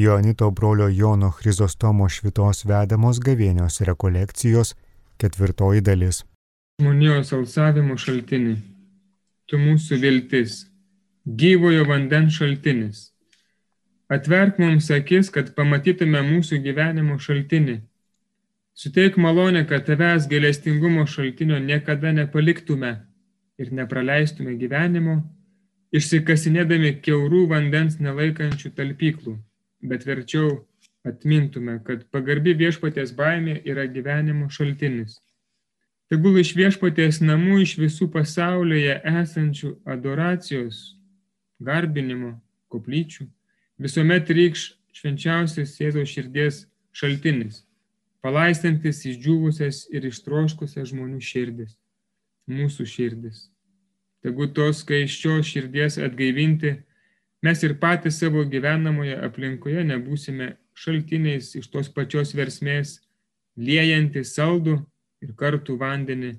Joanito brolio Jono Chrizostomo švitos vedamos gavėnios rekolekcijos ketvirtoji dalis. Žmonijos alsavimo šaltinį. Tu mūsų viltis, gyvojo vandens šaltinis. Atverk mums akis, kad pamatytume mūsų gyvenimo šaltinį. Suteik malonę, kad tavęs gailestingumo šaltinio niekada nepaliktume ir nepraleistume gyvenimo, išsikasinėdami keurų vandens nelaikančių talpyklų, bet verčiau atmintume, kad pagarbi viešpatės baimė yra gyvenimo šaltinis. Tegul iš viešpatės namų, iš visų pasaulyje esančių adoracijos, garbinimo, koplyčių, visuomet rykš švenčiausias Jėzaus širdies šaltinis, palaistantis išdžiūvusias ir ištroškusias žmonių širdis, mūsų širdis. Tegu tos skaiščios širdies atgaivinti, mes ir patys savo gyvenamoje aplinkoje nebūsime šaltiniais iš tos pačios versmės, liejantį saldų ir kartų vandenį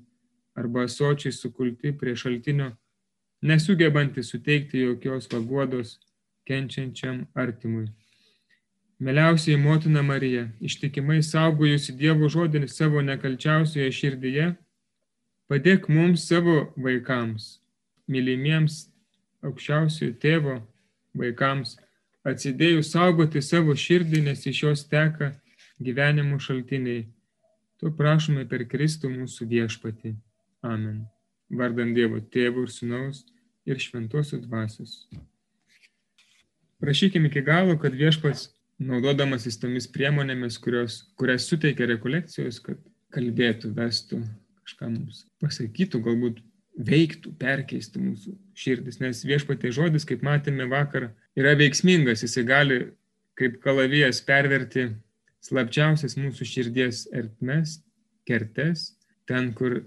arba sočiai sukulti prie šaltinio, nesugebanti suteikti jokios paguodos kenčiančiam artimui. Meliausiai motina Marija, ištikimai saugojusi Dievo žodinį savo nekalčiausioje širdyje, padėk mums savo vaikams, mylimiems aukščiausiojo tėvo vaikams atsidėjus saugoti savo širdį, nes iš jos teka gyvenimo šaltiniai. Tu prašome per Kristų mūsų viešpatį. Amen. Vardant Dievo tėvų ir sunaus ir šventosios dvasios. Prašykime iki galo, kad viešpats, naudodamasis tomis priemonėmis, kurios, kurias suteikia rekolekcijos, kad kalbėtų, vestų, kažką mums pasakytų, galbūt veiktų, perkeistų mūsų širdis, nes viešpatė žodis, kaip matėme vakar, yra veiksmingas, jisai gali kaip kalavijas perverti slapčiausias mūsų širdies ertmes, kertes, ten, kur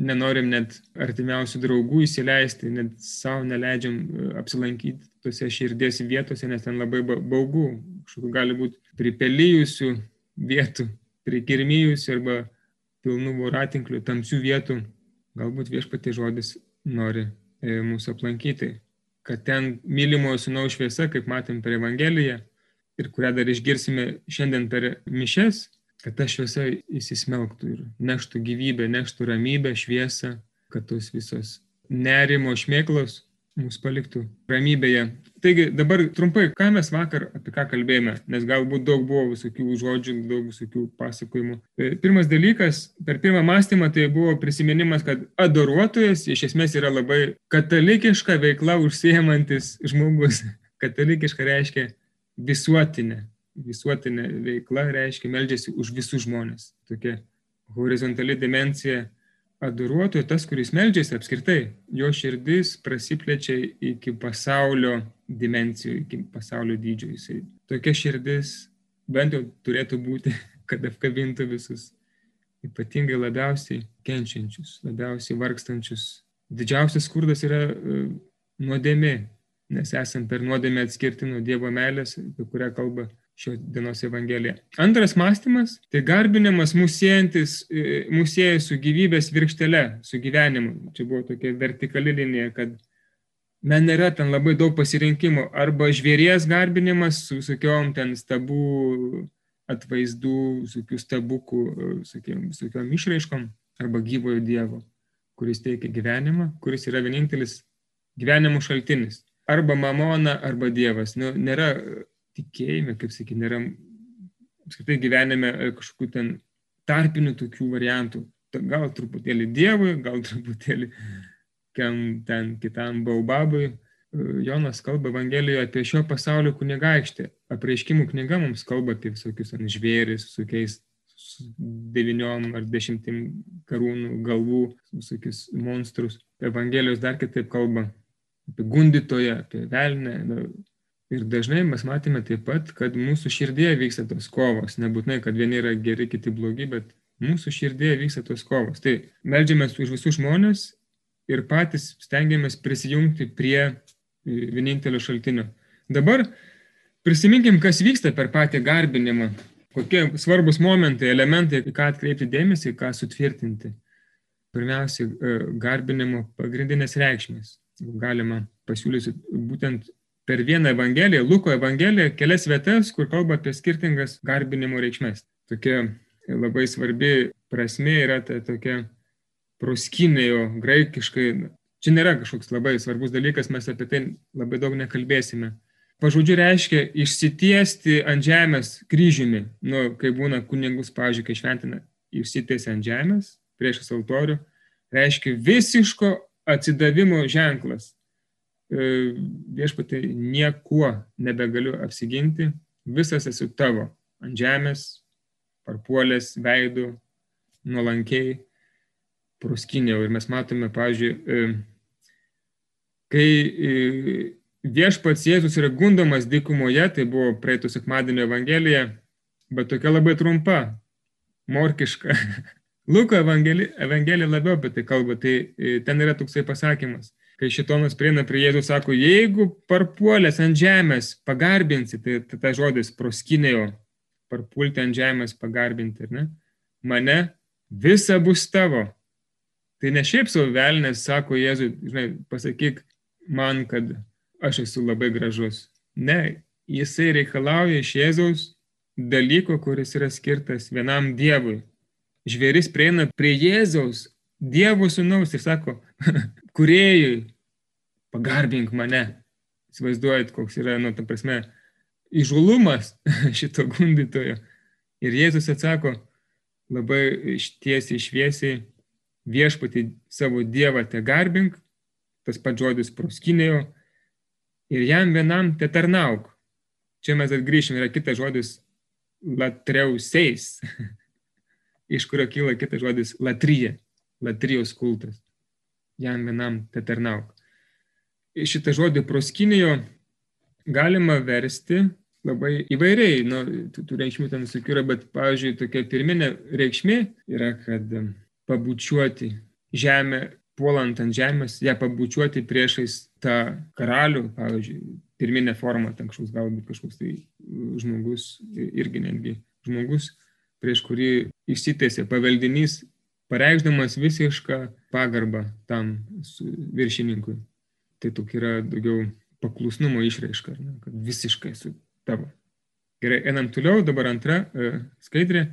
nenorim net artimiausių draugų įsileisti, net savo neleidžiam e, apsilankyti tose širdies vietose, nes ten labai baugu, kažkokių gali būti pripelyjusių vietų, prikirmyjusių arba pilnų voratinklių, tamsių vietų, galbūt viešpatė žodis nori e, mūsų aplankyti, kad ten mylimojo sunaus šviesa, kaip matėm per Evangeliją ir kurią dar išgirsime šiandien per mišes, kad ta šviesa įsismelktų ir neštų gyvybę, neštų ramybę, šviesą, kad tos visos nerimo šmėklos mus paliktų ramybėje. Taigi dabar trumpai, ką mes vakar apie ką kalbėjome, nes galbūt daug buvo visokių žodžių, daug visokių pasakojimų. E, pirmas dalykas, per pirmą mąstymą tai buvo prisiminimas, kad adoruotojas iš esmės yra labai katalikiška veikla užsiemantis žmogus. Katalikiška reiškia visuotinė. Visuotinė veikla reiškia meldžiasi už visus žmonės. Tokia horizontali dimencija adoruotojo, tas, kuris meldžiasi apskritai, jo širdis prasiplečia iki pasaulio dimencijų, iki pasaulio dydžio. Jisai tokia širdis bent jau turėtų būti, kad apkabintų visus, ypatingai labiausiai kenčiančius, labiausiai vargstančius. Didžiausias skurdas yra uh, nuodėmė, nes esam per nuodėmę atskirti nuo Dievo meilės, apie kurią kalba šios dienos Evangelija. Antras mąstymas - tai garbinimas mūsų siejantis, e, sieja su gyvybės virkštele, su gyvenimu. Čia buvo tokia vertikali linija, kad man nėra ten labai daug pasirinkimų. Arba žvėries garbinimas su visokiom ten stabų atvaizdų, visokių stabukų, visokiom, visokiom išraiškom, arba gyvojo Dievo, kuris teikia gyvenimą, kuris yra vienintelis gyvenimo šaltinis. Arba mamona, arba Dievas. Nu, nėra tikėjime, kaip sakyti, nėra apskritai gyvenime e, kažkokių ten tarpinių tokių variantų. Gal truputėlį Dievui, gal truputėlį kam ten kitam baubabui. E, Jonas kalba Evangelijoje apie šio pasaulio kunigaikštį. Apreiškimų knyga mums kalba apie visokius ant žvėris, visokiais devyniom ar dešimtim karūnų galvų, visokius monstrus. Evangelijos dar kitaip kalba apie gundytoją, apie velnę. Ir dažnai mes matėme taip pat, kad mūsų širdėje vyksta tos kovos. Nebūtinai, kad vieni yra geri, kiti blogi, bet mūsų širdėje vyksta tos kovos. Tai melžiamės už visus žmonės ir patys stengiamės prisijungti prie e, vienintelio šaltinio. Dabar prisiminkim, kas vyksta per patį garbinimą. Kokie svarbus momentai, elementai, ką atkreipti dėmesį, ką sutvirtinti. Pirmiausia, e, garbinimo pagrindinės reikšmės. Galima pasiūlyti būtent per vieną evangeliją, Luko evangeliją, kelias vietas, kur kalba apie skirtingas garbinimo reikšmės. Tokia labai svarbi prasme yra ta tokia proskinėjo graikiškai. Čia nėra kažkoks labai svarbus dalykas, mes apie tai labai daug nekalbėsime. Pažodžiu reiškia išsitiesti ant žemės kryžiumi, nu, kai būna kunigus, pavyzdžiui, kai šventina, išsitiesti ant žemės priešas altorių, reiškia visiško atsidavimo ženklas. E, viešpatė niekuo nebegaliu apsiginti, visas esu tavo, ant žemės, parpuolės veidų, nuolankiai, proskiniau. Ir mes matome, pavyzdžiui, e, kai e, viešpats Jėzus yra gundomas dykumoje, tai buvo praeitų sekmadienio evangelija, bet tokia labai trumpa, morkiška. Luko evangelija, evangelija labiau apie tai kalba, tai ten yra toksai pasakymas kai šitonas prieina prie Jėzus, sako, jeigu parpuolės ant žemės pagarbinsi, tai ta, ta žodis proskinėjo, parpulti ant žemės pagarbinti, ar ne? Mane visa bus tavo. Tai ne šiaip savo velnės, sako Jėzui, žinai, pasakyk man, kad aš esu labai gražus. Ne, jisai reikalauja iš Jėzaus dalyko, kuris yra skirtas vienam Dievui. Žvėris prieina prie Jėzaus, Dievo sūnaus ir sako, kuriejui, pagarbink mane. Įsivaizduojat, koks yra, nu, ta prasme, įžulumas šito gundytojo. Ir Jėzus atsako labai tiesiai, šviesiai, viešpati savo Dievą te garbink, tas pats žodis proskinėjo, ir jam vienam te tarnauk. Čia mes atgrįšime, yra kitas žodis latreuseis, iš kurio kyla kitas žodis latryje, latrijos kultas jam vienam te tarnauk. Šitą žodį proskinijo galima versti labai įvairiai, nu, tų, reikšmių ten visokių yra, bet, pavyzdžiui, tokia pirminė reikšmė yra, kad pabučiuoti žemę, puolant ant žemės, ją pabučiuoti priešais tą karalių, pavyzdžiui, pirminė forma, ten kažkoks galbūt kažkoks tai žmogus, irgi netgi žmogus, prieš kurį išsitėsi paveldinys pareikšdamas visišką pagarbą tam viršininkui. Tai tokia yra daugiau paklusnumo išraiška, ne, kad visiškai su tavo. Gerai, einam toliau, dabar antra e, skaidrė.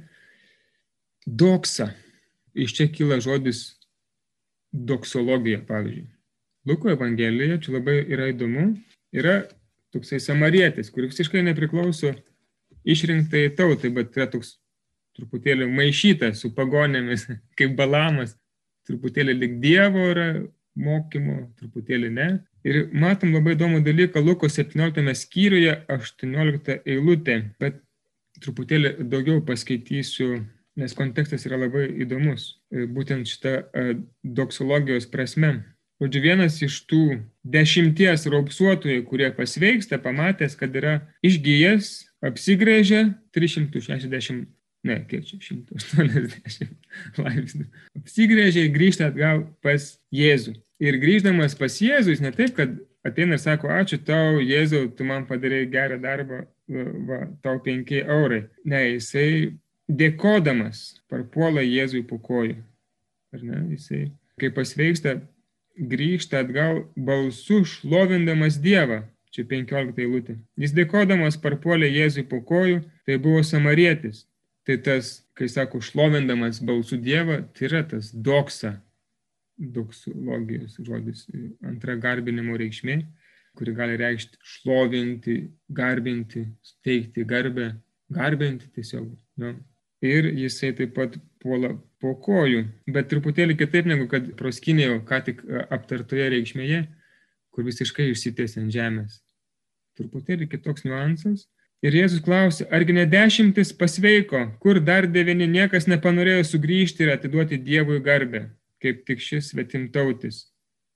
Doksa. Iš čia kyla žodis doksologija, pavyzdžiui. Luko Evangelijoje, čia labai yra įdomu, yra toksai samarietis, kuris visiškai nepriklauso išrinktai tautai, bet yra toks truputėlį maišyta su pagonėmis, kaip balamas, truputėlį lik Dievo yra mokymo, truputėlį ne. Ir matom labai įdomų dalyką Luko 17 skyriuje, 18 eilutė, bet truputėlį daugiau paskaitysiu, nes kontekstas yra labai įdomus, e, būtent šitą e, doksologijos prasme. Žodžiu, vienas iš tų dešimties raupsuotojų, kurie pasveiksta, pamatęs, kad yra išgyjęs, apsigrėžė 360 ne, kiek čia 180 laipsnių. Apsigrėžė ir grįžta atgal pas Jėzų. Ir grįždamas pas Jėzų, jis ne taip, kad ateina ir sako, ačiū tau, Jėzau, tu man padarėjai gerą darbą, va, tau 5 eurai. Ne, jisai dėkodamas parpuola Jėzui po kojų. Ar ne, jisai, kai pasveiksta, grįžta atgal balsu šlovindamas Dievą. Čia 15 eilutė. Jis dėkodamas parpuolė Jėzui po kojų, tai buvo samarietis Tai tas, kai sako, šlovindamas balsų Dievą, tai yra tas doksa, doksologijos žodis, antra garbinimo reikšmė, kuri gali reikšti šlovinti, garbinti, steigti garbę, garbinti tiesiog. Jo. Ir jisai taip pat puola po kojų, bet truputėlį kitaip negu kad proskinėjo ką tik aptartoje reikšmėje, kur visiškai išsitėsi ant žemės. Truputėlį kitoks niuansas Ir Jėzus klausė, argi ne dešimtis pasveiko, kur dar devyni niekas nepanorėjo sugrįžti ir atiduoti Dievui garbę, kaip tik šis svetimtautis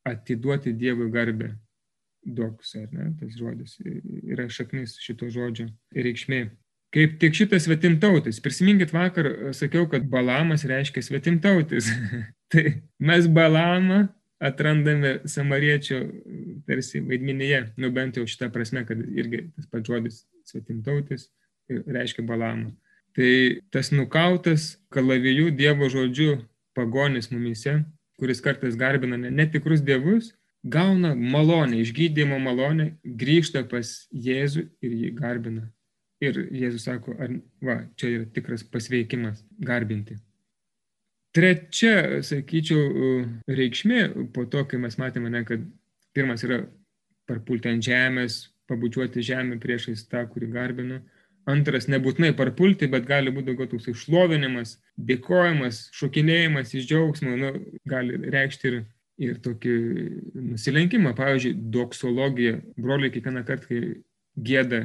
atiduoti Dievui garbę. Doks, ar ne, tas žodis yra šaknis šito žodžio reikšmė. Kaip tik šitas svetimtautis. Prisiminkit vakar, sakiau, kad balamas reiškia svetimtautis. tai mes balamą atrandame samariečio tarsi vaidmenyje, nu bent jau šitą prasme, kad irgi tas pats žodis svetimtautis reiškia balamą. Tai tas nukautas kalavijų Dievo žodžiu pagonis mumise, kuris kartais garbina ne netikrus dievus, gauna malonę, išgydymo malonę, grįžta pas Jėzų ir jį garbina. Ir Jėzus sako, ar, va, čia yra tikras pasveikimas - garbinti. Trečia, sakyčiau, reikšmė po to, kai mes matėme, ne, kad pirmas yra parpulti ant žemės, pabučiuoti žemę priešais tą, kurį garbinu. Antras, nebūtinai parpulti, bet gali būti daugiau toks išlovinimas, dėkojimas, šokinėjimas iš džiaugsmo, nu, gali reikšti ir, ir tokį nusilenkimą. Pavyzdžiui, doksologija. Broliai kiekvieną kartą, kai gėda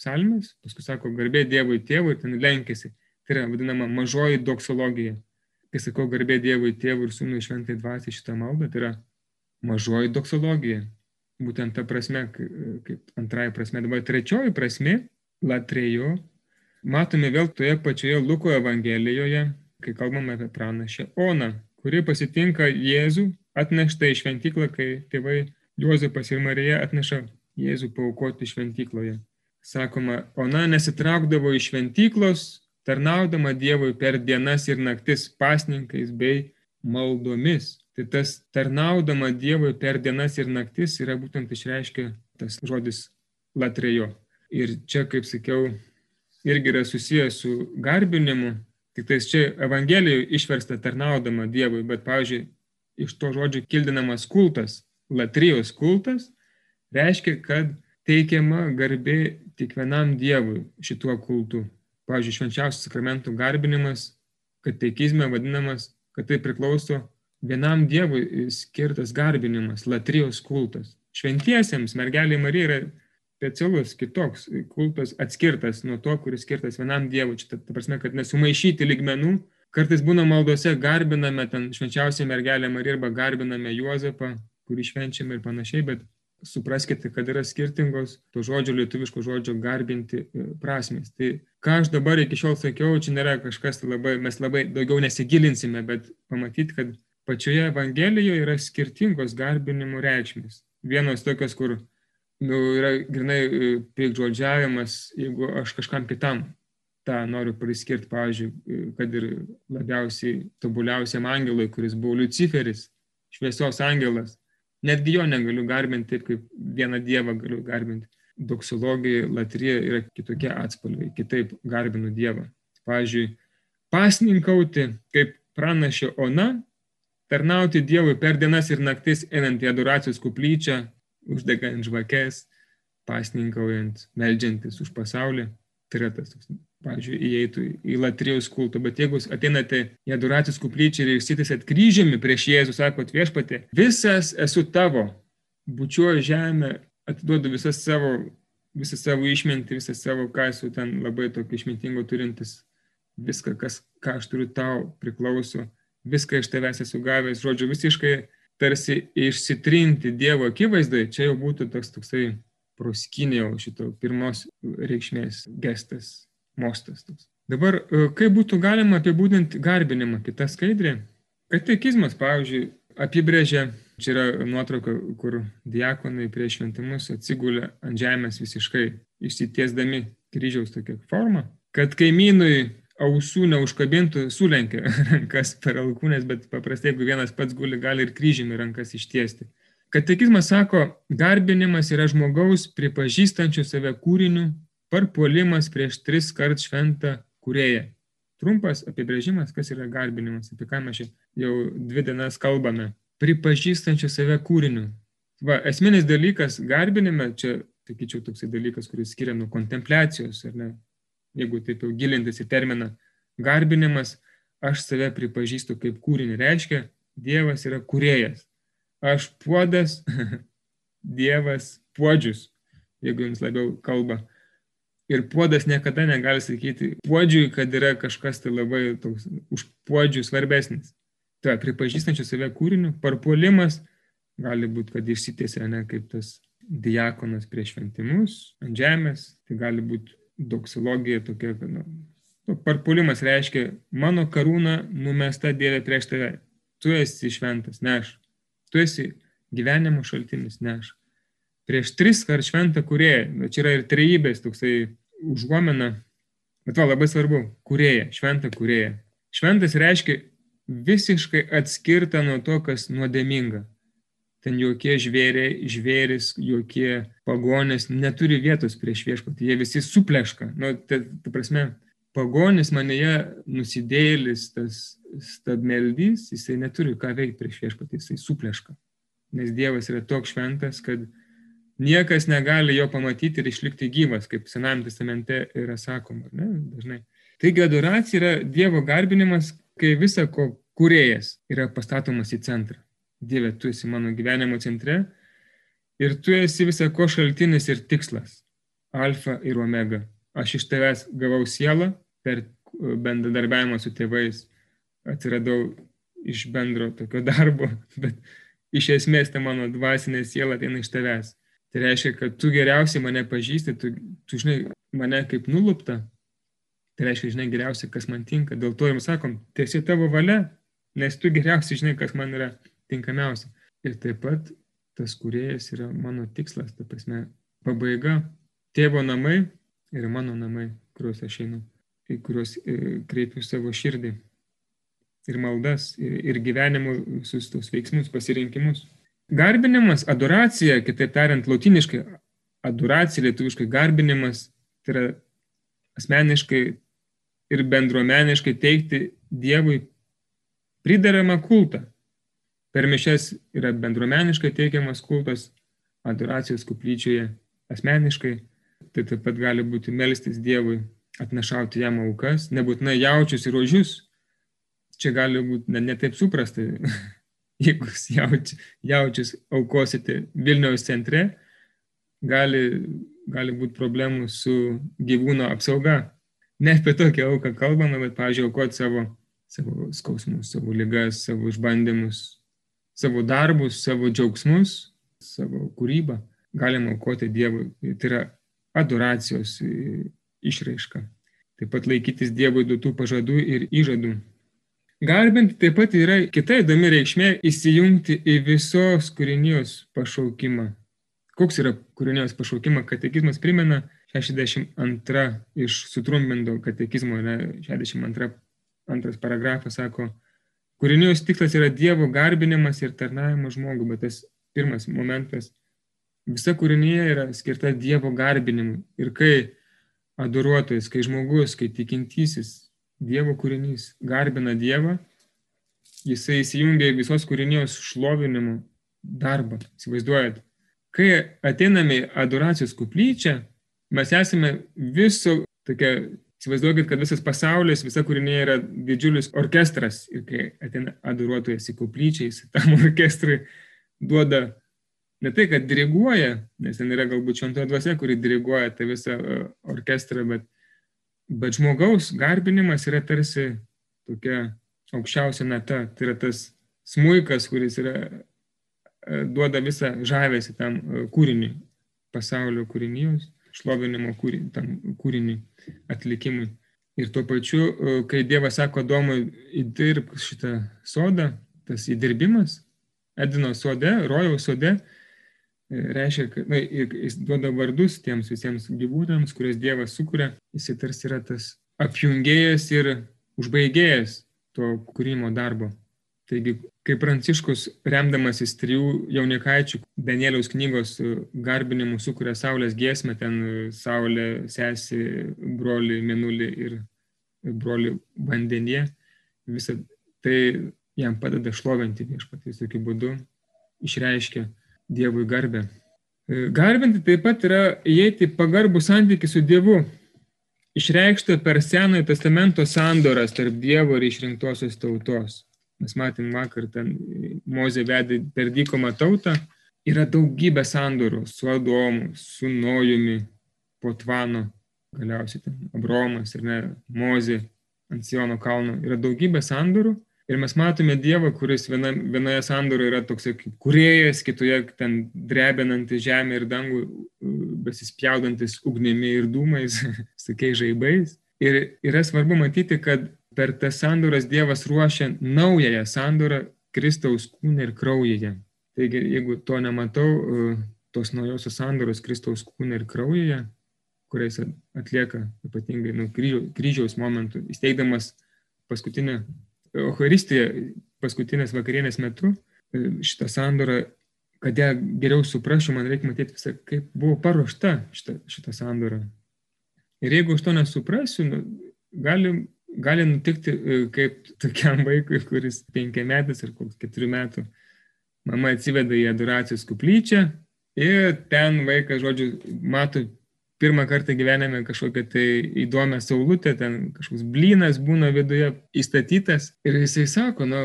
psalmės, paskui sako garbė Dievui tėvui ir ten lenkėsi. Tai yra vadinama mažoji doksologija. Kai sakau garbė Dievui tėvui ir sūnui šventai dvasiai šitą maldą, tai yra mažoji doksologija. Būtent ta prasme, kaip antrąją prasme. Dabar trečioji prasme Latrėjo, matome vėl toje pačioje Luko Evangelijoje, kai kalbame apie pranašę Oną, kuri pasitinka Jėzų atneštą į šventyklą, kai tėvai Juozapas ir Marija atneša Jėzų paukoti šventykloje. Sakoma, Ona nesitraukdavo iš šventyklos, tarnaudama Dievui per dienas ir naktis pasninkais bei maldomis. Tai tas tarnaudama Dievui per dienas ir naktis yra būtent išreiškia tas žodis latrėjo. Ir čia, kaip sakiau, irgi yra susijęs su garbinimu, tik tais čia Evangelijoje išversta tarnaudama Dievui, bet, pavyzdžiui, iš to žodžio kildinamas kultas, latrijos kultas, reiškia, kad teikiama garbė kiekvienam Dievui šituo kultu. Pavyzdžiui, švenčiausias sakramentų garbinimas, katekizme vadinamas, kad tai priklauso vienam Dievui skirtas garbinimas, latrijos kultas. Šventiesiems mergelė Marija yra specialus, kitoks kultas, atskirtas nuo to, kuris skirtas vienam Dievui. Čia ta, ta prasme, kad nesumaišyti ligmenų. Kartais būna maldose garbiname ten švenčiausią mergelę Mariją arba garbiname Juozapą, kurį švenčiame ir panašiai, bet supraskite, kad yra skirtingos to žodžio, lietuviško žodžio garbinti e, prasmės. Tai ką aš dabar iki šiol sakiau, čia nėra kažkas tai labai, mes labai daugiau nesigilinsime, bet pamatyti, kad pačioje Evangelijoje yra skirtingos garbinimo reikšmės. Vienos tokios, kur nu, yra grinai e, piekžodžiavimas, jeigu aš kažkam kitam tą noriu priskirti, pavyzdžiui, e, kad ir labiausiai tobuliausiam angelui, kuris buvo Luciferis, šviesos angelas. Netgi jo negaliu garbinti taip, kaip vieną dievą galiu garbinti. Doksologija, latrija yra kitokie atspalviai, kitaip garbinu dievą. Pavyzdžiui, pasninkauti, kaip pranašė Ona, tarnauti Dievui per dienas ir naktis einant į adoracijos kuplyčią, uždegant žvakes, pasninkaujant, meldžiantis už pasaulį. Tai yra tas, pavyzdžiui, įeitų į latrijos kultą, bet jeigu ateinate į adoracijos kuplyčią ir išsitėsat kryžiumi prieš Jėzų, sakot viešpatė, visas esu tavo, bučiuoju žemę, atiduodu visas savo, visą savo išmintį, visą savo, ką esu ten labai tokio išmintingo turintis, viską, kas, ką aš turiu tau priklauso, viską iš tavęs esu gavęs, žodžiu, visiškai tarsi išsitrinti Dievo akivaizdai, čia jau būtų toks toksai proskinė jau šito pirmos reikšmės gestas, mostas. Toks. Dabar, e, kaip būtų galima apibūdinti garbinimą, kita skaidrė? Katekizmas, pavyzdžiui, apibrėžia, čia yra nuotrauka, kur diakonai prieš šventimus atsigulė ant žemės visiškai išsitiesdami kryžiaus tokią formą, kad kaimynui ausų neužkabintų, sulenkia rankas per alkūnės, bet paprastai, jeigu vienas pats guli, gali ir kryžimi rankas ištiesti. Katekizmas sako, garbinimas yra žmogaus pripažįstančio save kūriniu, parpuolimas prieš tris kart šventą kūrėją. Trumpas apibrėžimas, kas yra garbinimas, apie ką mes jau dvi dienas kalbame. Pripažįstančio save kūriniu. Va, esminis dalykas garbinime, čia, sakyčiau, toksai dalykas, kuris skiria nuo kontempliacijos, ar ne, jeigu taip jau gilintis į terminą garbinimas, aš save pripažįstu kaip kūrinį. Reiškia, Dievas yra kūrėjas. Aš puodas, Dievas puodžius, jeigu jums labiau kalba. Ir puodas niekada negali sakyti puodžiui, kad yra kažkas tai labai toks už puodžių svarbesnis. Tai pripažįstančių save kūriniu, parpuolimas gali būti, kad išsitėsia ne kaip tas diakonas prieš šventimus ant žemės, tai gali būti doksilogija tokia, kad nu, nu, parpuolimas reiškia, mano karūna numesta Dieve prieš tave. Tu esi šventas, ne aš. Tu esi gyvenimo šaltinis, ne aš. Prieš tris kart šventą kurėją, čia yra ir trejybės toksai užuomena, bet to labai svarbu, kurėja, šventą kurėja. Šventas reiškia visiškai atskirta nuo to, kas nuodėminga. ten jokie žvėriai, žvėris, jokie pagonės neturi vietos prieš viešpatį, jie visi supleška. Nu, ta, ta prasme, pagonis manėje nusidėlis, tas stabmeldys, jisai neturi ką veikti prieš viešpatį, jisai supleška. Nes Dievas yra toks šventas, kad niekas negali jo pamatyti ir išlikti gyvas, kaip Senajame testamente yra sakoma, ne, dažnai. Taigi adoracija yra Dievo garbinimas, kai visa ko kurėjas yra pastatomas į centrą. Dieve, tu esi mano gyvenimo centre ir tu esi visa ko šaltinis ir tikslas. Alfa ir omega. Aš iš tavęs gavau sielą per bendradarbiavimą su tėvais. Atsiradau iš bendro tokio darbo, bet iš esmės ta mano dvasinė siela ateina iš tavęs. Tai reiškia, kad tu geriausiai mane pažįsti, tu, tu žinai mane kaip nulupta. Tai reiškia, žinai geriausiai, kas man tinka. Dėl to jums sakom, tiesi tavo valia, nes tu geriausiai žinai, kas man yra tinkamiausia. Ir taip pat tas kuriejas yra mano tikslas, ta prasme, pabaiga. Tėvo namai yra mano namai, kuriuos aš einu, į kuriuos e, kreipiu savo širdį. Ir maldas, ir, ir gyvenimo visus tos veiksmus, pasirinkimus. Garbinimas, adoracija, kitaip tariant, latiniškai adoracija, lietuviškai garbinimas, tai yra asmeniškai ir bendruomeniškai teikti Dievui pridaramą kultą. Per mišes yra bendruomeniškai teikiamas kultas, adoracijos kuplyčioje asmeniškai, tai taip pat gali būti melstis Dievui, atnešauti jam aukas, nebūtinai jaučius ir ožius. Čia gali būti ne, ne taip suprasta, jeigu jauč, jaučius aukosite Vilniaus centre, gali, gali būti problemų su gyvūno apsauga. Ne apie tokią auką kalbame, bet, pažiūrėjau, aukoti savo, savo skausmus, savo lygas, savo išbandymus, savo darbus, savo džiaugsmus, savo kūrybą. Galima aukoti Dievui. Tai yra adoracijos išraiška. Taip pat laikytis Dievui duotų pažadų ir įžadų. Garbinti taip pat yra kita įdomi reikšmė įsijungti į visos kūrinijos pašaukimą. Koks yra kūrinijos pašaukimas? Katekizmas primena 62 iš sutrumpinto katekizmo, ne, 62 antras paragrafas sako, kūrinijos tikslas yra Dievo garbinimas ir tarnavimas žmogui, bet tas pirmas momentas, visa kūrinėje yra skirta Dievo garbinimui. Ir kai adoruotojas, kai žmogus, kai tikintysis Dievo kūrinys. Garbina Dievą, jisai įsijungia visos kūrinijos šlovinimo darbą. Įsivaizduojat, kai ateiname į adoracijos kuplyčią, mes esame viso tokia, įsivaizduokit, kad visas pasaulis, visa kūrinė yra didžiulis orkestras. Ir kai ateina adoruotojas į kuplyčią, jis tam orkestrui duoda ne tai, kad diriguoja, nes ten yra galbūt šventoje dvasia, kuri diriguoja tą visą e, orkestrą, bet Bet žmogaus garbinimas yra tarsi tokia aukščiausia nata, tai yra tas smūkas, kuris yra, e, duoda visą žavesį tam e, kūriniui, pasaulio kūrinijos, šlovinimo kūrinį, tam kūriniui atlikimui. Ir tuo pačiu, e, kai Dievas sako Domui, įdirb šitą sodą, tas įdirbimas, Edino sode, rojaus sode, reiškia, kad na, jis duoda vardus tiems visiems gyvūnams, kurias Dievas sukuria, jis tarsi yra tas apjungėjas ir užbaigėjas to kūrimo darbo. Taigi, kai Pranciškus, remdamasis trijų jaunikaičių Danieliaus knygos garbinimu, sukuria Saulės giesmę, ten Saulė, sesi, broli, minulį ir broli vandenyje, visą tai jam padeda šlovinti viešpatį. Tokiu būdu, išreiškia Dievui garbę. E, garbinti taip pat yra įeiti pagarbų santykių su Dievu, išreikšta per Senojo testamento sandoras tarp Dievo ir išrinktosios tautos. Mes matėm vakar, ten Mozė vedė per dykomą tautą, yra daugybė sandorų su Adomu, su Nojumi, Potvano, galiausiai ten Abromas ir ne Mozė ant Siono kalno. Yra daugybė sandorų Ir mes matome Dievą, kuris viena, vienoje sandoroje yra toks kaip kuriejas, kitoje ten drebinantis žemę ir dangų, besispjaudantis ugnimi ir dūmais, sakiai žaibais. Ir yra svarbu matyti, kad per tas sandoras Dievas ruošia naująją sandorą Kristaus kūne ir kraujyje. Taigi, jeigu to nematau, tos naujosios sandoros Kristaus kūne ir kraujyje, kuriais atlieka ypatingai nu, kryžiaus momentu, įsteigdamas paskutinę Euharistija paskutinės vakarienės metu e, šitą sandorą kad ją geriau suprasčiau, man reikia matyti visą, kaip buvo paruošta šita, šita sandora. Ir jeigu aš to nesuprasiu, nu, gali, gali nutikti e, kaip tokiam vaikui, kuris penkiametis ar koks keturių metų, mama atsiveda į adoracijos kuplyčią ir ten vaikas, žodžiu, mato pirmą kartą gyvenime kažkokią tai įdomią saulutę, ten kažkoks blynas būna viduje įstatytas. Ir jisai sako, nu,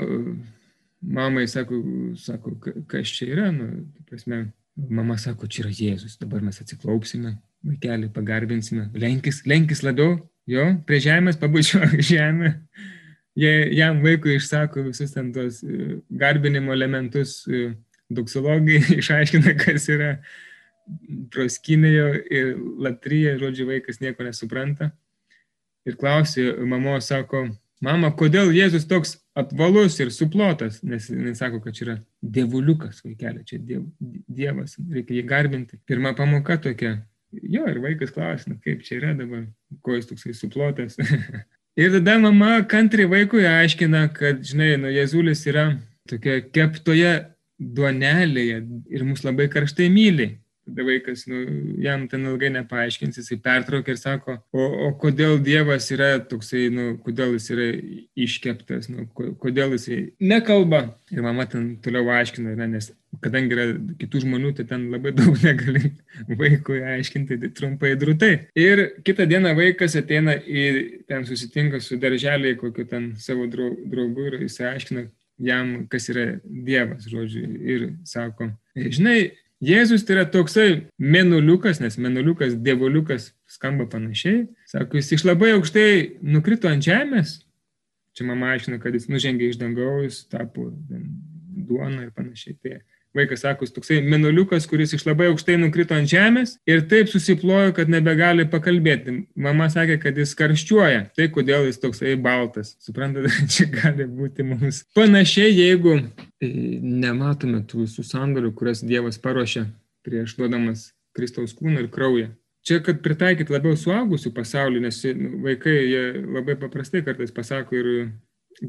mamai sako, sako kas čia yra, nu, prasme, mama sako, čia yra Jėzus, dabar mes atsiklaupsime, vaikelį pagarbinsime, lenkis, lenkis labiau, jo, prie žemės pabučiuok žemę. Jie jam vaikui išsako visus ten tos e, garbinimo elementus, e, doksologai išaiškina, kas yra proskinėjo ir latryje, žodžiu, vaikas nieko nesupranta. Ir klausė, mamo sako, mama, kodėl Jėzus toks apvalus ir suplotas, nes jis sako, kad čia yra dievuliukas vaikelė, čia diev, dievas, reikia jį garbinti. Pirma pamoka tokia. Jo, ir vaikas klausia, nu, kaip čia yra dabar, ko jis toksai suplotas. ir tada mama kantriai vaikui aiškina, kad, žinai, nu, Jėzulis yra tokia keptoje duonelėje ir mus labai karštai myli. Tada vaikas, nu, jam ten ilgai nepaaiškins, jisai pertraukia ir sako, o, o kodėl Dievas yra toksai, nu, kodėl jis yra iškeptas, nu, kodėl jisai nekalba. Ir mama ten toliau aiškina, ne, nes kadangi yra kitų žmonių, tai ten labai daug negali vaikui aiškinti, tai trumpai drūtai. Ir kitą dieną vaikas ateina ir ten susitinka su darželiai kokiu ten savo draugu ir jis aiškina jam, kas yra Dievas, žodžiu, ir sako, žinai, Jėzus tai yra toksai menuliukas, nes menuliukas, dievoliukas skamba panašiai. Sako, jis iš labai aukštai nukrito ant žemės. Čia mama aiškina, kad jis nužengė iš dangaus, tapo duona ir panašiai. Tai Vaikas sako, jis toksai menuliukas, kuris iš labai aukštai nukrito ant žemės ir taip susiplojo, kad nebegali pakalbėti. Mama sakė, kad jis karščiuoja. Tai kodėl jis toksai baltas. Suprantate, čia gali būti mums panašiai, jeigu e, nematome tų visų sandorių, kurias Dievas paruošė prieš duodamas Kristaus kūną ir kraują. Čia, kad pritaikyti labiau suaugusių pasaulį, nes nu, vaikai labai paprastai kartais pasako ir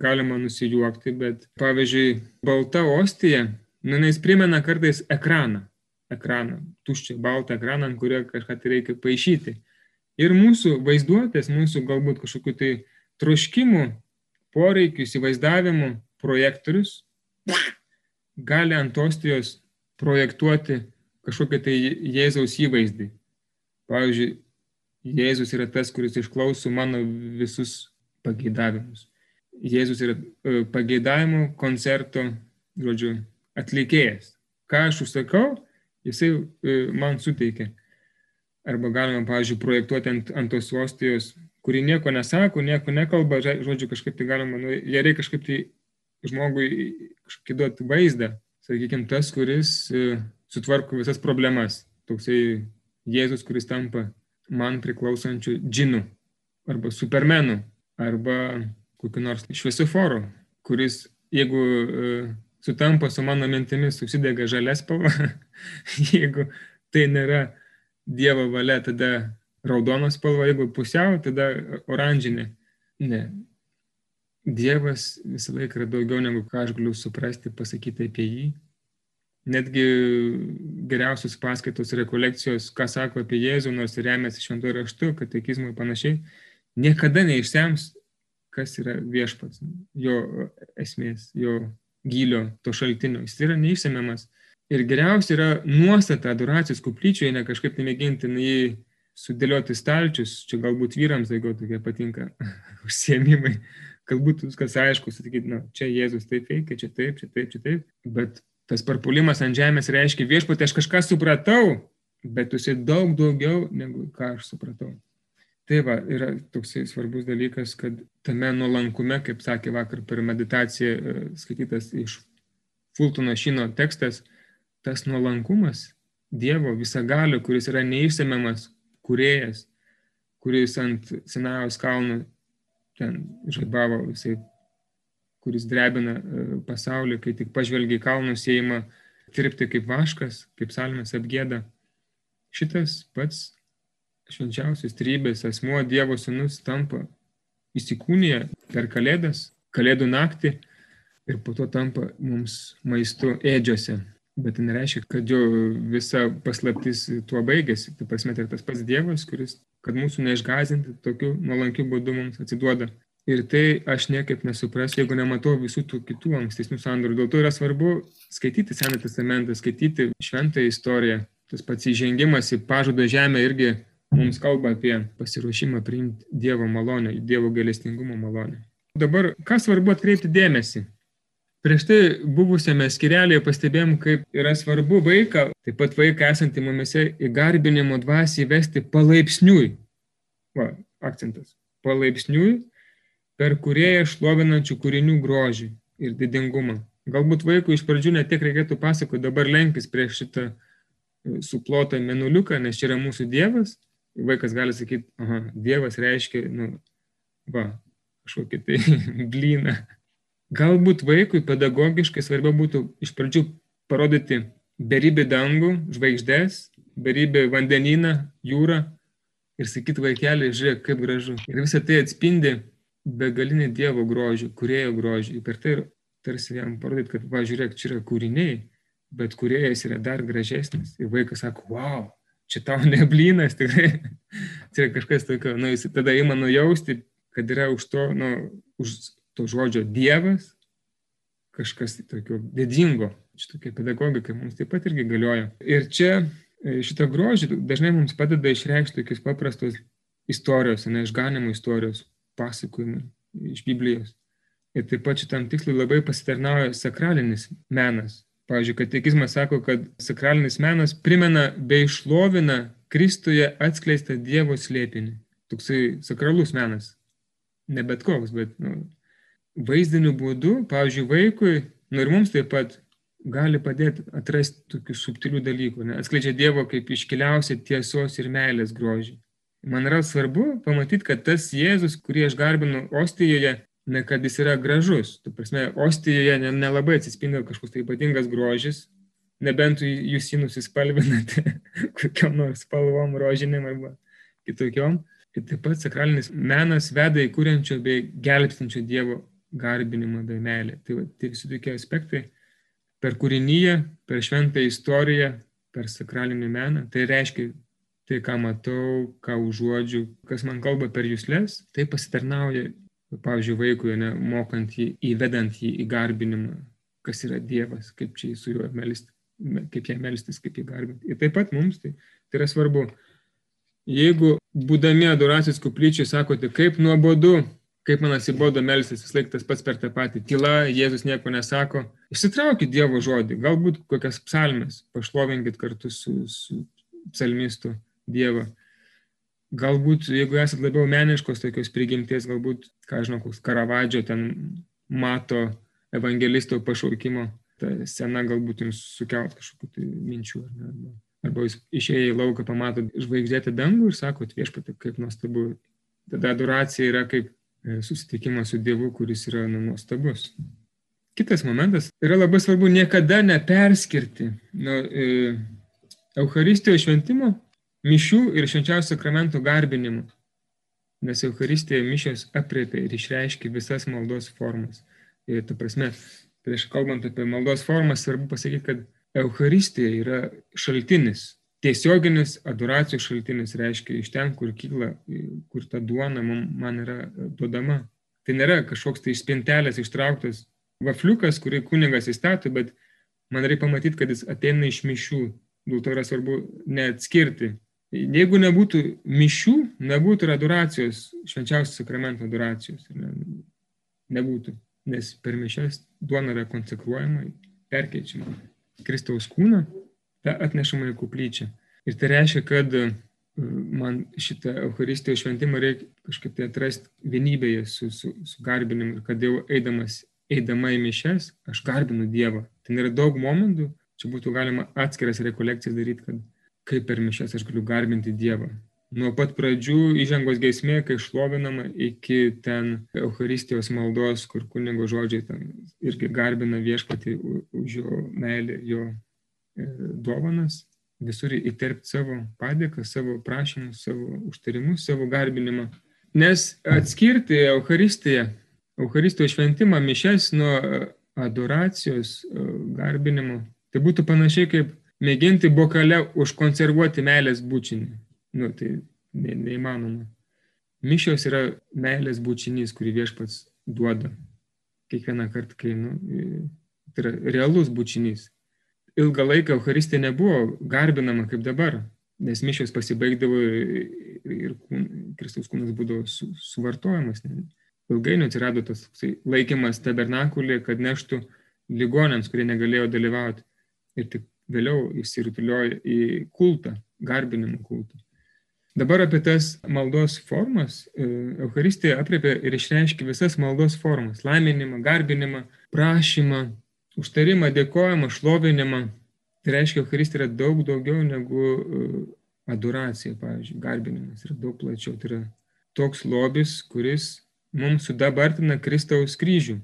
galima nusijuokti, bet pavyzdžiui, balta ostija Nu, jis primena kartais ekraną, ekraną, tuščią baltą ekraną, ant kurio kažką tai reikia paaišyti. Ir mūsų vaizduotės, mūsų galbūt kažkokiu tai troškimų, poreikių, įsivaizdavimų projektorius gali ant ostijos projektuoti kažkokią tai Jėzaus įvaizdį. Pavyzdžiui, Jėzus yra tas, kuris išklauso mano visus pageidavimus. Jėzus yra e, pageidavimų koncerto, žodžiu, atlikėjas. Ką aš užsakau, jisai e, man suteikia. Arba galima, pavyzdžiui, projektuoti ant, ant tos ostijos, kuri nieko nesako, nieko nekalba, žodžiu, kažkaip tai galima, nu, jie reikia kažkaip tai žmogui kažkokį duoti vaizdą, sakykime, tas, kuris e, sutvarko visas problemas. Toksai Jėzus, kuris tampa man priklausančiu džinu, arba supermenu, arba kokiu nors šviesoforu, kuris, jeigu e, sutampa su mano mintimis, susidega žalia spalva. jeigu tai nėra Dievo valia, tada raudonos spalva, jeigu pusiau, tada oranžinė. Ne. Dievas visą laiką yra daugiau negu ką aš galiu suprasti, pasakyti apie jį. Netgi geriausios paskaitos rekolekcijos, ką sako apie Jėzų, nors remiasi šventuoju raštu, katekizmui ir panašiai, niekada neišsems, kas yra viešpats, jo esmės, jo gylio to šaltinio, jis yra neišsemiamas. Ir geriausia yra nuostata adoracijos kuplyčioje, ne kažkaip tai mėginti jį sudėlioti stalčius, čia galbūt vyrams daugiau tokie patinka užsiemimai, galbūt viskas aišku, sakyti, na, čia Jėzus taip veikia, čia taip, čia taip, čia taip, bet tas parpulimas ant žemės reiškia viešpatė, aš kažką supratau, bet tu esi daug daugiau negu ką aš supratau. Tai va, yra toksai svarbus dalykas, kad tame nuolankume, kaip sakė vakar per meditaciją e, skaitytas iš Fultono Šino tekstas, tas nuolankumas Dievo visagalio, kuris yra neišsemiamas kuriejas, kuris ant Sinajaus kalnų ten žaibavo visai, kuris drebina e, pasaulį, kai tik pažvelgia į kalnus, įima tirpti kaip vaškas, kaip salmės apgėda. Šitas pats švenčiausios trybės asmuo Dievo sūnus tampa įsikūnyje per kalėdas, kalėdų naktį ir po to tampa mums maistu ėdžiose. bet tai nereiškia, kad jo visa paslaptis tuo baigėsi. Tai prasme, tai tas pats Dievas, kuris, kad mūsų neišgazinti, tokiu nuolankiu būdu mums atsiduoda. Ir tai aš niekaip nesuprasiu, jeigu nematau visų tų kitų ankstesnių sandorių. Dėl to yra svarbu skaityti Senąjį testamentą, skaityti šventąją istoriją. Tas pats įžengimas į pažado žemę irgi mums kalba apie pasiruošimą priimti Dievo malonę, Dievo galestingumo malonę. Dabar, ką svarbu atkreipti dėmesį? Prieš tai buvusiame skirelėje pastebėjom, kaip yra svarbu vaiką, taip pat vaiką esantį mumise į garbinimo dvasį įvesti palaipsniui. Va, akcentas. Palaipsniui, per kurieją šlovinančių kūrinių grožį ir didingumą. Galbūt vaikui iš pradžių netiek reikėtų pasakoti, dabar lenkis prieš šitą suplotą menuliuką, nes čia yra mūsų Dievas. Vaikas gali sakyti, aha, Dievas reiškia, nu, va, kažkokį tai blyną Galbūt vaikui pedagogiškai svarbiau būtų iš pradžių parodyti beribį dangų, žvaigždės, beribį vandenyną, jūrą ir sakyti vaikelį, žiūrėk, kaip gražu. Ir visą tai atspindi begalinį Dievo grožį, kurėjo grožį. Ir per tai tarsi jam parodyti, kad, va, žiūrėk, čia yra kūriniai, bet kuriejas yra dar gražesnis. Ir vaikas sako, wow, čia tau neblynas, tikrai. čia yra kažkas tokio, nu, jis tada ima nujausti, kad yra už to, nu, už to žodžio Dievas, kažkas tokio didingo. Šitokia pedagogika mums taip pat irgi galioja. Ir čia e, šitą grožį dažnai mums padeda išreikšti tokius paprastos istorijos, ne išganimo istorijos, pasakojimai iš Biblijos. Ir taip pat šitam tikslui labai pasitarnauja sakralinis menas. Pavyzdžiui, katekizmas sako, kad sakralinis menas primena bei išlovina Kristuje atskleistą Dievo slėpinį. Toksai sakralus menas. Ne bet koks, bet nu, vaizdiniu būdu, pavyzdžiui, vaikui, nu ir mums taip pat gali padėti atrasti tokių subtilių dalykų, ne? atskleidžia Dievo kaip iškiliausia tiesos ir meilės grožį. Man yra svarbu pamatyti, kad tas Jėzus, kurį aš garbinu Ostijoje, ne kad jis yra gražus. Tu prasme, Ostijoje nelabai atsispindi kažkoks tai ypatingas grožis, nebent jūs jį nusispalvinate kokiam nors spalvom, rožinėm arba kitokiom. Ir taip pat sakralinis menas veda į kūrenčio bei gelbstinčio Dievo garbinimą bei meilę. Tai, va, tai visi tokie aspektai per kūrinyje, per šventą istoriją, per sakralinį meną. Tai reiškia tai, ką matau, ką užuodžiu, kas man kalba per jūslės, tai pasitarnauja, pavyzdžiui, vaikui, ne, mokant jį, įvedant jį į garbinimą, kas yra Dievas, kaip čia su juo melstis, kaip ją melstis, kaip jį garbinti. Ir taip pat mums tai, tai yra svarbu. Jeigu būdami adoracijos kuplyčiai sakote, kaip nuobodu kaip man atsibodo melstis, vis laik tas pats per tą patį. Tyla, Jėzus nieko nesako. Išsitraukit Dievo žodį, galbūt kokias psalmes, pašlovinkit kartu su, su psalmistu Dievą. Galbūt, jeigu esat labiau meniškos tokios prigimties, galbūt, ką žinau, koks Karavadžio ten mato evangelisto pašaukimo, ta scena galbūt jums sukelt kažkokių tai minčių. Ar ne, arba, jūs išėję į lauką pamatot žvaigždėtą dangų ir sakot viešpatį, kaip nuostabu. Tada adoracija yra kaip E, susitikimas su Dievu, kuris yra nu, nuostabus. Kitas momentas yra labai svarbu niekada neperskirti nuo e, Euharistijos šventimo, mišių ir švenčiausio sakramento garbinimo. Nes Euharistija mišios apriepia ir išreiškia visas maldos formas. Ir ta prasme, prieš kalbant apie maldos formas, svarbu pasakyti, kad Euharistija yra šaltinis tiesioginis adoracijos šaltinis reiškia iš ten, kur kyla, kur ta duona man yra duodama. Tai nėra kažkoks tai iš spintelės ištrauktas vafliukas, kurį kunigas įstato, bet man reikia pamatyti, kad jis ateina iš mišių. Dėl to yra svarbu neatskirti. Jeigu nebūtų mišių, nebūtų ir adoracijos, švenčiausios sakramento adoracijos. Ne, nebūtų, nes per mišes duona yra konsekruojama, perkeičiama. Kristaus kūną atnešama į kuplyčią. Ir tai reiškia, kad e, man šitą Euharistijos šventimą reikia kažkaip tai atrasti vienybėje su, su, su garbinimu ir kad jau eidamas, eidama į mišes, aš garbinu Dievą. Ten yra daug momentų, čia būtų galima atskiras rekolekcijas daryti, kad kaip per mišes aš galiu garbinti Dievą. Nuo pat pradžių įžangos geismė, kai šlovinama, iki ten Euharistijos maldos, kur kunigo žodžiai ten irgi garbina viešpatį už jo meilę, jo E, dovanas, visur įterpti savo padėką, savo prašymus, savo užtarimus, savo garbinimą. Nes atskirti Euharistiją, Euharistijos šventimą, mišes nuo adoracijos, e, garbinimo, Tai būtų panašiai kaip mėginti bokale užkonservuoti meilės bučinį. Nu, tai ne, neįmanoma. Mišios yra meilės bučinys, kurį viešpats duoda. Kiekvieną kartą, kai, nu, tai yra realus bučinys. Ilgą laiką Euharistija nebuvo garbinama kaip dabar, nes mišios pasibaigdavo ir kūn, Kristaus kūnas būdavo su, suvartojamas. Ilgainiui atsirado tas laikymas tabernakulė, kad neštų ligonėms, kurie negalėjo dalyvauti. Ir tik vėliau įsirutuliojo į kultą, garbinimo kultą. Dabar apie tas maldos formas. E, Euharistija apriepia ir išreiškia visas maldos formas - laiminimą, garbinimą, prašymą, užtarimą, dėkojimą, šlovinimą. Tai reiškia, Euharistija yra daug daugiau negu e, adoracija, pavyzdžiui, garbinimas yra daug plačiau. Tai yra toks lobis, kuris mums sudabartina Kristaus kryžių.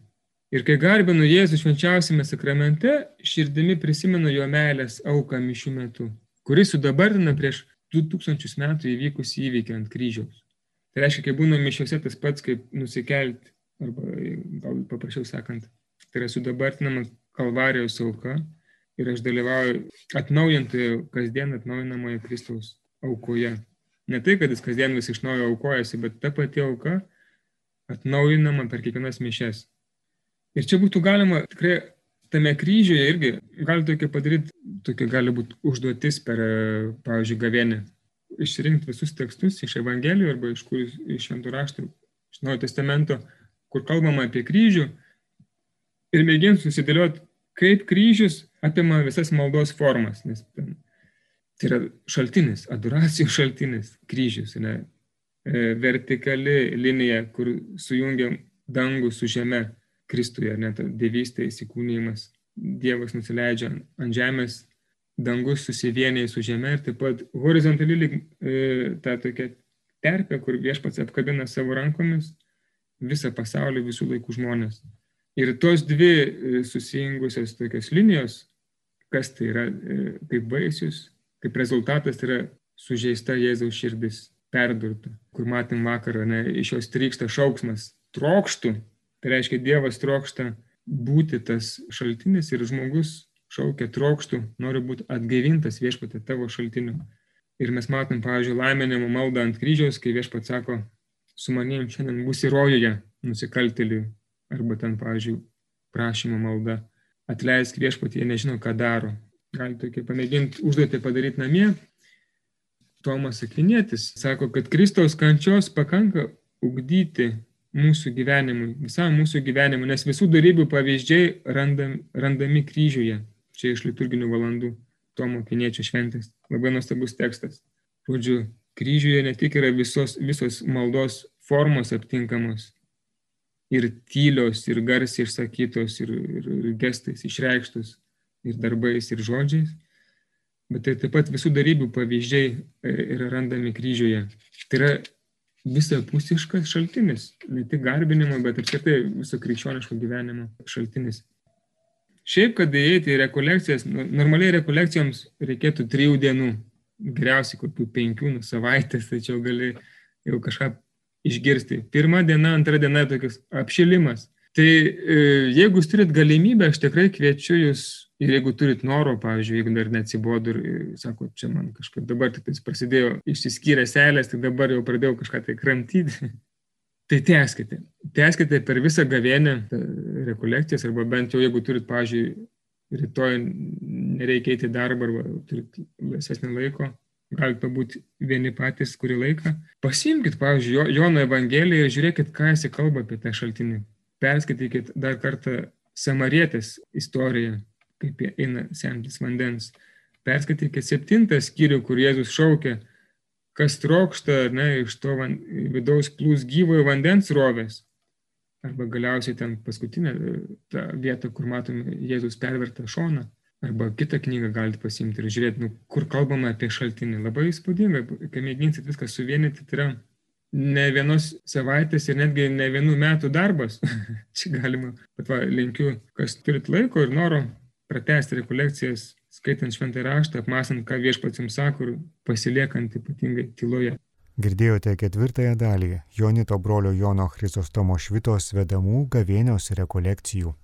Ir kai garbinu Jėzų švenčiausiame sakramente, širdimi prisimenu jo meilės auką mišių metu, kuris sudabartina prieš 2000 metų įvykusį įvykį ant kryžiaus. Tai reiškia, kai būna mišiuose tas pats, kaip nusikelti, arba gal paprasčiau sakant, tai yra sudabartinama kalvarijos auka ir aš dalyvauju atnaujintoje, kasdien atnaujinamoje Kristaus aukoje. Ne tai, kad jis kasdien vis iš naujo aukojasi, bet ta pati auka atnaujinama per kiekvienas mišes. Ir čia būtų galima tikrai tame kryžiuje irgi, gali tokia padaryti, tokia gali būti užduotis per, pavyzdžiui, gavienį, išsirinkti visus tekstus iš Evangelijų arba iš, kur, iš Šventų raštų, iš Naujo Testamento, kur kalbama apie kryžių ir mėginti susidėlioti, kaip kryžius apima visas maldos formas, nes ten, tai yra šaltinis, adoracijos šaltinis, kryžius, ne, e, vertikali linija, kur sujungia dangų su žeme Kristuje, net dievystė įsikūnymas. Dievas nusileidžia ant žemės, dangus susivieniai su žemė ir taip pat horizontali e, ta tokia terpė, kur viešpats apkabina savo rankomis visą pasaulį, visų laikų žmonės. Ir tos dvi e, susijungusios tokios linijos, kas tai yra e, kaip vaisius, kaip rezultatas tai yra sužeista Jėzaus širdis, perdurta, kur matėm vakarą, ne, iš jos trykšta šauksmas, trokštų Tai reiškia, Dievas trokšta būti tas šaltinis ir žmogus šaukia trokštų, nori būti atgaivintas viešpatė tavo šaltiniu. Ir mes matom, pavyzdžiui, laiminimo maldą ant kryžiaus, kai viešpat sako, su manim šiandien būsi rojuje nusikalteliui. Arba ten, pavyzdžiui, prašymo malda. Atleisk viešpatį, jie nežino, ką daro. Gali tokia pamėginti užduotį padaryti namie. Tomas Akvinėtis sako, kad Kristaus kančios pakanka ugdyti mūsų gyvenimui, visam mūsų gyvenimui, nes visų darybių pavyzdžiai randam, randami kryžiuje, čia iš liturginių valandų, Tomo Kiniečio šventės. Labai nuostabus tekstas. Žodžiu, kryžiuje ne tik yra visos, visos maldos formos aptinkamos, ir tylios, ir garsiai išsakytos, ir, ir, ir gestais išreikštos, ir darbais, ir žodžiais, bet tai taip pat visų darybių pavyzdžiai e, yra randami kryžiuje. Tai yra visapusiškas šaltinis, ne tik garbinimo, bet apskritai viso krikščioniško gyvenimo šaltinis. Šiaip, kad įeiti į rekolekcijas, nu, normaliai rekolekcijoms reikėtų trijų dienų, geriausiai kokių penkių nu, savaitės, tačiau gali jau kažką išgirsti. Pirma diena, antra diena tokius apšilimas. Tai e, jeigu jūs turit galimybę, aš tikrai kviečiu jūs ir jeigu turit noro, pavyzdžiui, jeigu dar neatsibodu ir sako, čia man kažkaip dabar tik prasidėjo išsiskyrę selės, tai dabar jau pradėjau kažką tai kramtyti. tai tęskite. Tęskite per visą gavienę rekolekcijas arba bent jau jeigu turit, pavyzdžiui, rytoj nereikia eiti darbą arba turit laisvesnį laiko, galite pabūti vieni patys kurį laiką. Pasimkite, pavyzdžiui, Jono Evangeliją ir žiūrėkit, ką jis kalba apie tą šaltinį perskaitykit dar kartą Samarietės istoriją, kaip jie eina semtis vandens. Perskaitykit septintą skyrių, kur Jėzus šaukia, kas trokšta ne, iš to van, vidaus plūs gyvojo vandens rovės. Arba galiausiai ten paskutinė ta vieta, kur matome Jėzus pervertą šoną. Arba kitą knygą galite pasimti ir žiūrėti, nu, kur kalbama apie šaltinį. Labai įspūdinga, kai mėginsit viską suvienyti, tai yra ne vienos savaitės ir netgi ne vienų metų darbas. Čia galima, bet va, linkiu, kas turit laiko ir noro pratesti rekolekcijas, skaitant šventą raštą, apmasant, ką viešpats jums sako ir pasiliekant ypatingai tyloje. Girdėjote ketvirtąją dalį Jonito brolio Jono Chrizostomo Švitos vedamų gavėnios rekolekcijų.